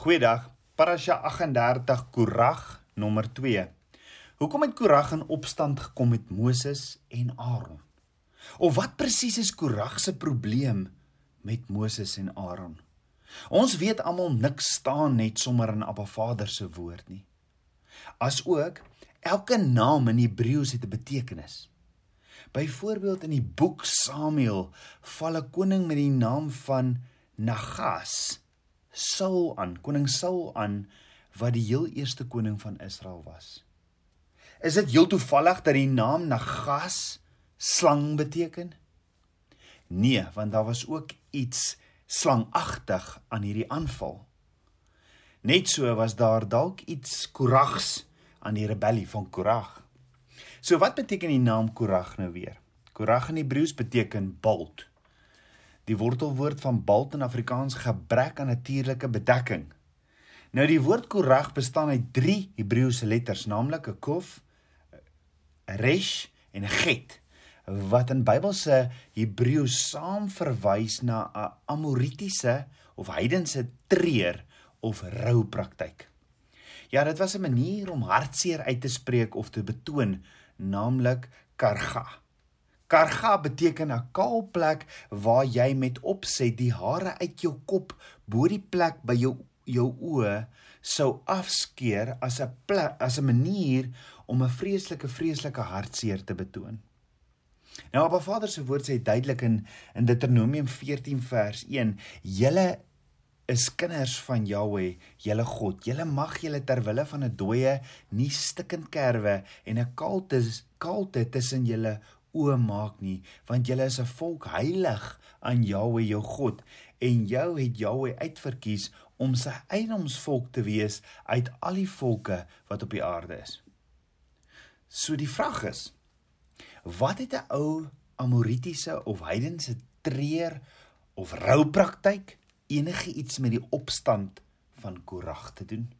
Goeiedag. Parasha 38 Korag nommer 2. Hoekom het Korag in opstand gekom met Moses en Aaron? Of wat presies is Korag se probleem met Moses en Aaron? Ons weet almal niks staan net sommer in Abba Vader se woord nie. Asook elke naam in Hebreëus het 'n betekenis. Byvoorbeeld in die boek Samuel val 'n koning met die naam van Nagas Saul aan, koning Saul aan wat die heel eerste koning van Israel was. Is dit heel toevallig dat die naam Nagas slang beteken? Nee, want daar was ook iets slangagtig aan hierdie aanval. Net so was daar dalk iets korags aan die rebellie van Korag. So wat beteken die naam Korag nou weer? Korag in Hebreëus beteken bult. Die wortelwoord van balt in Afrikaans gebrek aan natuurlike bedekking. Nou die woord korag bestaan uit 3 Hebreëse letters, naamlik 'n kof, 'n resh en 'n get wat in Bybelse Hebreëus saam verwys na 'n amoritiese of heidense treur of roupraktyk. Ja, dit was 'n manier om hartseer uit te spreek of te betoon, naamlik karga. Karga beteken 'n kaal plek waar jy met opset die hare uit jou kop bo die plek by jou jou oë sou afskeer as 'n as 'n manier om 'n vreeslike vreeslike hartseer te betoon. Nou op Vader se woord sê duidelik in in Deuteronomium 14 vers 1: "Julle is kinders van Jahweh, julle God. Julle mag julle ter wille van 'n dooie nie stikkend kerwe en 'n kaalte kaalte tussen julle oë maak nie, want julle is 'n volk heilig aan Jahweh jou God en jou het Jahweh uitverkies om sy eienoomsvolk te wees uit al die volke wat op die aarde is. So die vraag is, wat het 'n ou amoritiese of heidense treur of roupraktyk enige iets met die opstand van Korag te doen?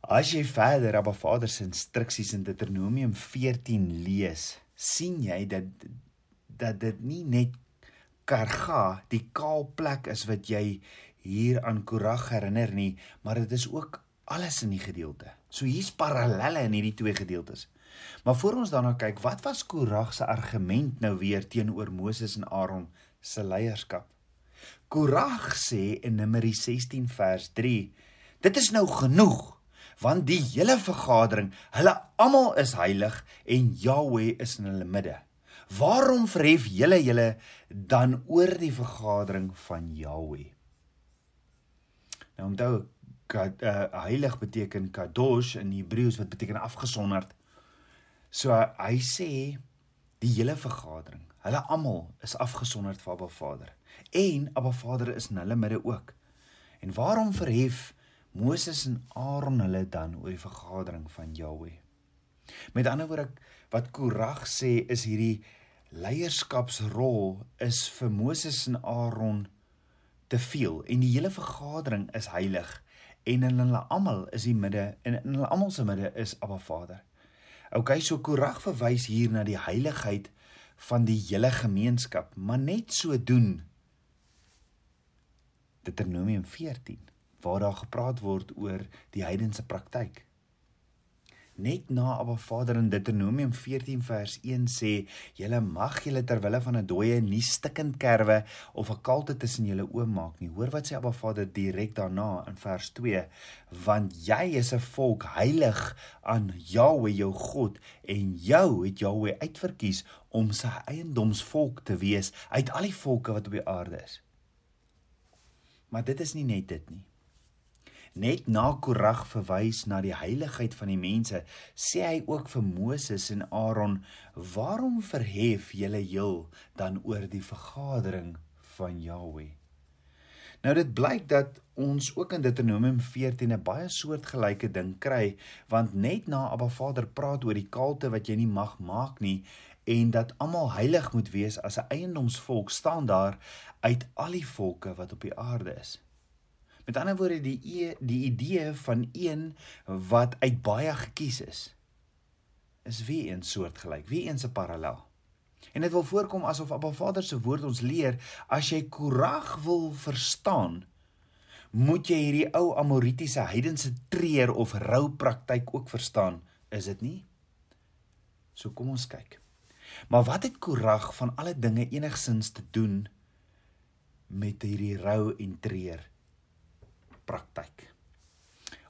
As jy verder Abba Vader se instruksies in Deuteronomium 14 lees, sien jy dat dat dit nie net karga, die kaal plek is wat jy hier aan Korag herinner nie, maar dit is ook alles in die gedeelte. So hier's parallelle in hierdie twee gedeeltes. Maar voor ons daarna kyk, wat was Korag se argument nou weer teenoor Moses en Aaron se leierskap? Korag sê in Numeri 16 vers 3: Dit is nou genoeg want die hele vergadering, hulle almal is heilig en Jahweh is in hulle midde. Waarom verhef julle julle dan oor die vergadering van Jahweh? Nou onthou God uh, heilig beteken kadosh in Hebreëus wat beteken afgesonderd. So uh, hy sê die hele vergadering, hulle almal is afgesonderd van Abba Vader en Abba Vader is in hulle midde ook. En waarom verhef Moses en Aaron hulle dan oor die vergadering van Jahweh. Met ander woorde wat Korag sê is hierdie leierskapsrol is vir Moses en Aaron te veel en die hele vergadering is heilig en in hulle almal is die midde en in hulle almal se midde is Abba Vader. OK, so Korag verwys hier na die heiligheid van die hele gemeenskap, maar net so doen Deuteronomium 14 waar daar gepraat word oor die heidense praktyk. Net na Abba Vader in Deuteronomium 14 vers 1 sê: "Julle mag julle ter wille van 'n dooie nie stikkend kerwe of 'n kalte tussen julle oë maak nie." Hoor wat sê Abba Vader direk daarna in vers 2: "Want jy is 'n volk heilig aan Jahweh jou God en jou het Jahweh uitverkies om sy eiendomsvolk te wees uit al die volke wat op die aarde is." Maar dit is nie net dit nie net na Korag verwys na die heiligheid van die mense, sê hy ook vir Moses en Aaron: "Waarom verhef julle heel dan oor die vergadering van Jahweh?" Nou dit blyk dat ons ook in Deuteronomium 14 'n baie soortgelyke ding kry, want net na Abba Vader praat oor die kalte wat jy nie mag maak nie en dat almal heilig moet wees as 'n eiendomsvolk staan daar uit al die volke wat op die aarde is. Met ander woorde die die idee van een wat uit baie gekies is is wie een soortgelyk, wie een se parallel. En dit wil voorkom asof Abba Vader se woord ons leer as jy korag wil verstaan, moet jy hierdie ou amoritiese heidense treur of rou praktyk ook verstaan, is dit nie? So kom ons kyk. Maar wat het Korag van alle dinge enigsins te doen met hierdie rou en treur praktyk?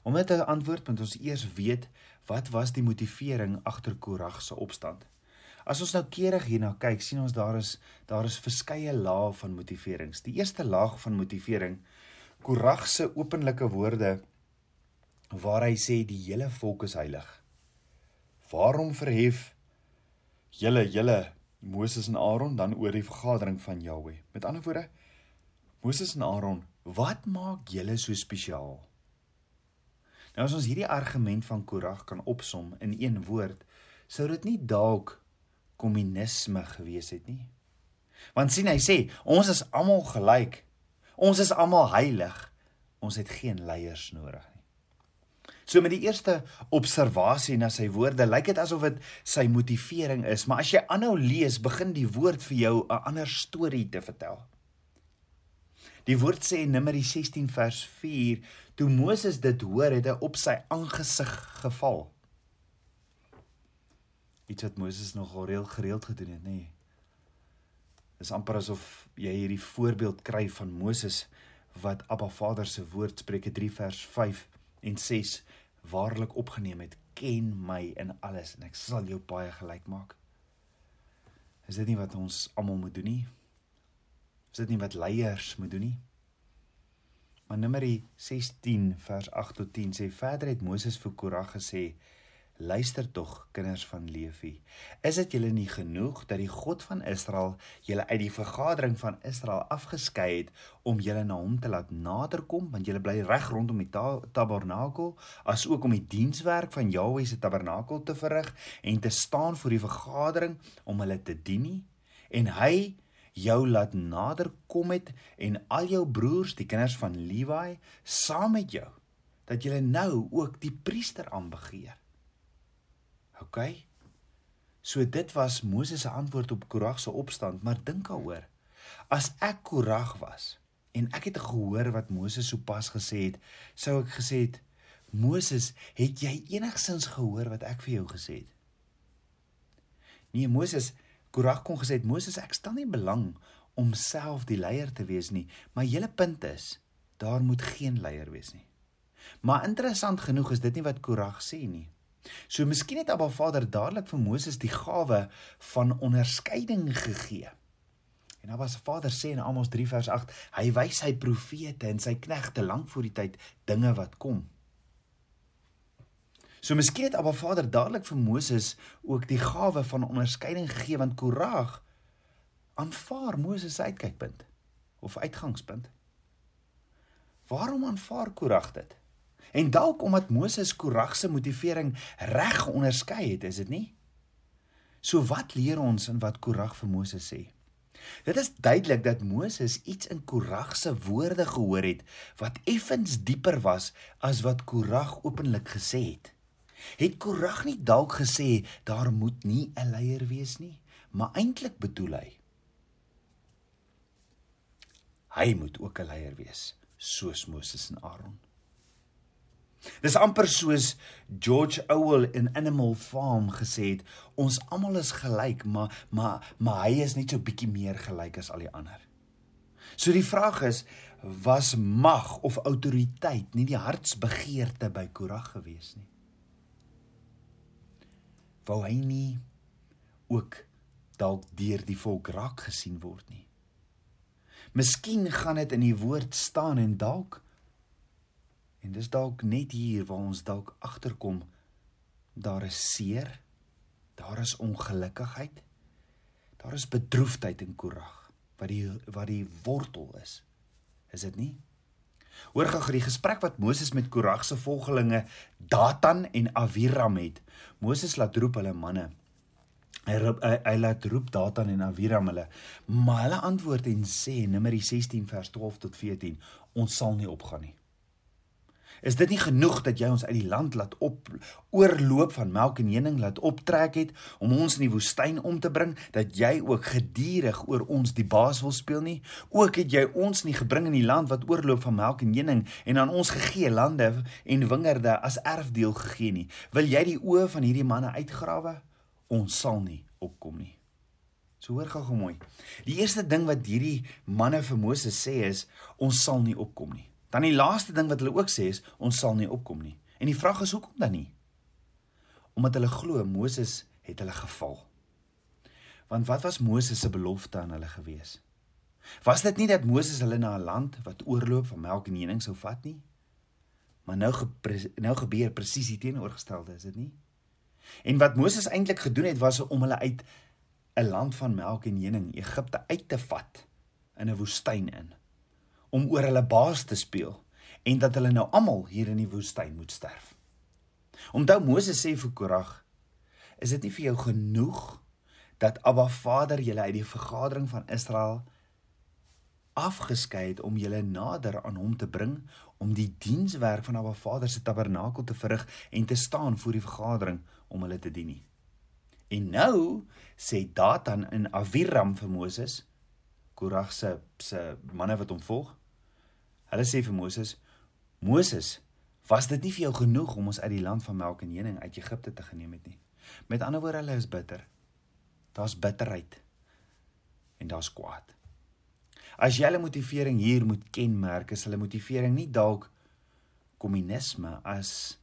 Om dit te antwoord, moet ons eers weet wat was die motivering agter Korag se opstand? As ons nou keurig hierna kyk, sien ons daar is daar is verskeie lae van motiverings. Die eerste laag van motivering, Korag se openlike woorde waar hy sê die hele volk is heilig. Waarom verhef julle julle Moses en Aaron dan oor die vergadering van Jahweh? Met ander woorde, Moses en Aaron, wat maak julle so spesiaal? Nou as ons hierdie argument van Korag kan opsom in een woord, sou dit nie dalk kommunisme gewees het nie. Want sien hy sê, ons is almal gelyk. Ons is almal heilig. Ons het geen leiers nodig nie. So met die eerste observasie na sy woorde, lyk dit asof dit sy motivering is, maar as jy aanhou lees, begin die woord vir jou 'n ander storie te vertel. Die woord sê in Numeri 16 vers 4, toe Moses dit hoor, het hy op sy aangesig geval iets wat Moses nogal reël gereeld gedoen het, nê. Nee. Dis amper asof jy hierdie voorbeeld kry van Moses wat Abba Vader se woord Spreuke 3 vers 5 en 6 waarlik opgeneem het. Ken my in alles en ek sal jou baie gelyk maak. Is dit nie wat ons almal moet doen nie? Is dit nie wat leiers moet doen nie? Maar Numeri 16 vers 8 tot 10 sê verder het Moses vir Korag gesê Luister tog, kinders van Levi. Is dit julle nie genoeg dat die God van Israel julle uit die vergadering van Israel afgeskei het om julle na hom te laat naderkom, want julle bly reg rondom die ta tabernakel, as ook om die dienswerk van Jahweh se tabernakel te verrig en te staan voor die vergadering om hulle te dien nie? En hy jou laat naderkom het en al jou broers, die kinders van Levi, saam met jou, dat julle nou ook die priester aanbegeer. OK. So dit was Moses se antwoord op Korag se opstand, maar dink daaroor. As ek Korag was en ek het gehoor wat Moses sopas gesê het, sou ek gesê het: "Moses, het jy enigsins gehoor wat ek vir jou gesê het?" Nee, Moses, Korag kon gesê het: "Moses, ek stel nie belang om self die leier te wees nie, maar julle punt is, daar moet geen leier wees nie." Maar interessant genoeg is dit nie wat Korag sê nie. So miskien het Abba Vader dadelik vir Moses die gawe van onderskeiding gegee. En Abba se Vader sê in Amos 3 vers 8, hy wys sy profete en sy knegte lank voor die tyd dinge wat kom. So miskien het Abba Vader dadelik vir Moses ook die gawe van onderskeiding gegee want Korag aanvaar Moses se uitkykpunt of uitgangspunt. Waarom aanvaar Korag dit? En dalk omdat Moses Korag se motivering reg onderskei het, is dit nie? So wat leer ons in wat Korag vir Moses sê? Dit is duidelik dat Moses iets in Korag se woorde gehoor het wat effens dieper was as wat Korag openlik gesê het. Het Korag nie dalk gesê daar moet nie 'n leier wees nie, maar eintlik bedoel hy hy moet ook 'n leier wees soos Moses en Aaron. Dis amper soos George Orwell in Animal Farm gesê het, ons almal is gelyk, maar maar maar hy is net so bietjie meer gelyk as al die ander. So die vraag is, was mag of autoriteit nie die hartsbegeerte by Korag gewees nie? Wou hy nie ook dalk deur die volk raak gesien word nie? Miskien gaan dit in die woord staan en dalk En dis dalk net hier waar ons dalk agterkom daar is seer, daar is ongelukkigheid, daar is bedroefdheid in Korag wat die wat die wortel is. Is dit nie? Hoor gou die gesprek wat Moses met Korag se volgelinge Datan en Aviram het. Moses laat roep hulle manne. Hy roep hy, hy laat roep Datan en Aviram hulle. Maar hulle antwoord en sê Numeri 16 vers 12 tot 14, ons sal nie opgaan nie. Is dit nie genoeg dat jy ons uit die land laat op oorloop van melk en honing laat optrek het om ons in die woestyn om te bring dat jy ook gedurig oor ons die baas wil speel nie? Ook het jy ons nie gebring in die land wat oorloop van melk en honing en aan ons gegee lande en wingerde as erfdeel gegee nie. Wil jy die oë van hierdie manne uitgrawe? Ons sal nie opkom nie. So hoor gou mooi. Die eerste ding wat hierdie manne vir Moses sê is ons sal nie opkom nie. Dan die laaste ding wat hulle ook sê is ons sal nie opkom nie. En die vraag is hoekom dan nie? Omdat hulle glo Moses het hulle geval. Want wat was Moses se belofte aan hulle gewees? Was dit nie dat Moses hulle na 'n land wat oorloop van melk en honing sou vat nie? Maar nou nou gebeur presies die teenoorgestelde, is dit nie? En wat Moses eintlik gedoen het was om hulle uit 'n land van melk en honing, Egipte uit te vat in 'n woestyn in om oor hulle baas te speel en dat hulle nou almal hier in die woestyn moet sterf. Onthou Moses sê vir Korag, is dit nie vir jou genoeg dat Abba Vader julle uit die vergadering van Israel afgeskei het om julle nader aan hom te bring om die dienswerk van Abba Vader se tabernakel te verrig en te staan voor die vergadering om hulle te dien nie. En nou sê Datan in Aviram vir Moses, Korag se se manne wat hom volg, Hulle sê vir Moses: "Moses, was dit nie vir jou genoeg om ons uit die land van melk en honing uit Egipte te geneem het nie?" Met ander woorde, hulle is bitter. Daar's bitterheid en daar's kwaad. As jy hulle motivering hier moet kenmerk, is hulle motivering nie dalk kommunisme as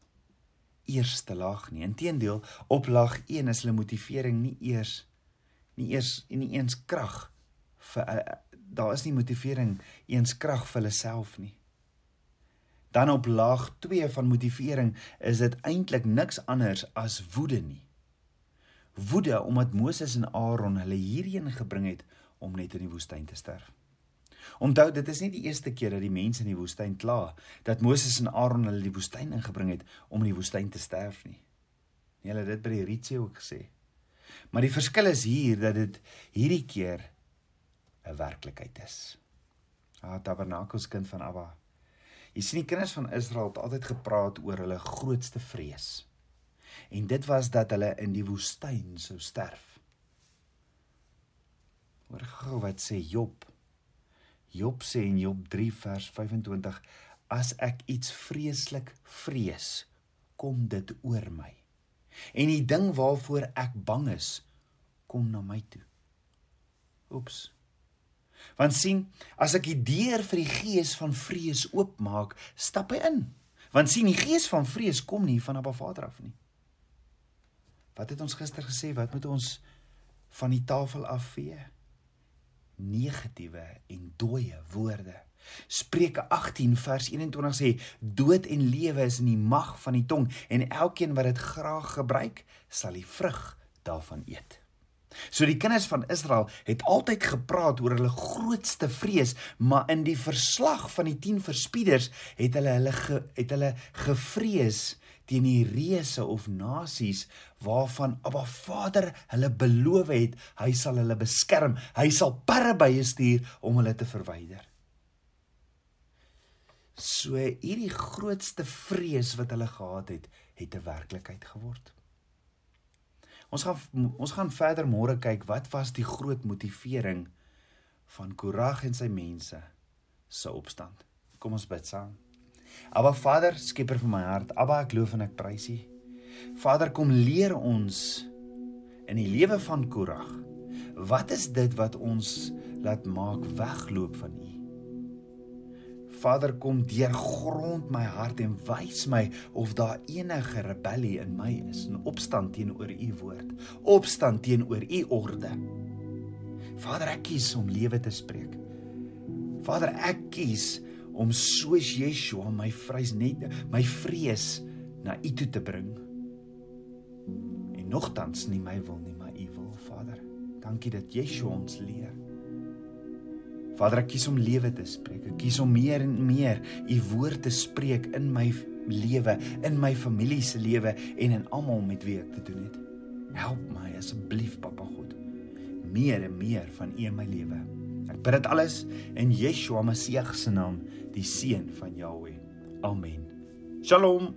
eerste laag nie. Inteendeel, op laag 1 is hulle motivering nie eers nie eers nie eens krag vir daar is nie motivering eens krag vir hulle self nie. Dan op laag 2 van motivering is dit eintlik niks anders as woede nie. Woede omdat Moses en Aaron hulle hierheen gebring het om net in die woestyn te sterf. Onthou, dit is nie die eerste keer dat die mense in die woestyn kla dat Moses en Aaron hulle die woestyn ingebring het om in die woestyn te sterf nie. Nee, hulle het dit by die Rietsee ook gesê. Maar die verskil is hier dat dit hierdie keer 'n werklikheid is. Ah tabernakelskind van Abba. Jy sien die kinders van Israel het altyd gepraat oor hulle grootste vrees. En dit was dat hulle in die woestyn sou sterf. Hoor gou wat sê Job. Job sê in Job 3 vers 25: As ek iets vreeslik vrees, kom dit oor my. En die ding waarvoor ek bang is, kom na my toe. Oeps. Want sien, as ek die deur vir die gees van vrees oopmaak, stap hy in. Want sien, die gees van vrees kom nie van Abba Vader af nie. Wat het ons gister gesê? Wat moet ons van die tafel afvee? Negatiewe en dooie woorde. Spreuke 18 vers 21 sê dood en lewe is in die mag van die tong en elkeen wat dit graag gebruik sal die vrug daarvan eet. So die kinders van Israel het altyd gepraat oor hulle grootste vrees, maar in die verslag van die 10 verspieders het hulle hulle ge, het hulle gevrees teen die reëse of nasies waarvan Abba Vader hulle beloof het hy sal hulle beskerm, hy sal perre bye stuur om hulle te verwyder. So hierdie grootste vrees wat hulle gehad het, het 'n werklikheid geword. Ons gaan ons gaan verder môre kyk wat was die groot motivering van Korag en sy mense se opstand. Kom ons bid saam. Aba Vader, skieper van my hart, Aba ek loof en ek prys U. Vader, kom leer ons in die lewe van Korag. Wat is dit wat ons laat maak wegloop van U? Vader kom deurgrond my hart en wys my of daar enige rebellie in my is, 'n opstand teenoor u woord, opstand teenoor u orde. Vader, ek kies om lewe te spreek. Vader, ek kies om soos Yeshua my vrees net my vrees na u toe te bring. En nogtans nie my wil nie, maar u wil, Vader. Dankie dat Yeshua ons leer. Vader, ek kies om lewe te spreek. Ek kies om meer en meer u woord te spreek in my lewe, in my familie se lewe en in almal met wie ek te doen het. Help my asseblief, Papa God. Meer en meer van u in my lewe. Ek bid dit alles in Yeshua Messie se naam, die seun van Jahweh. Amen. Shalom.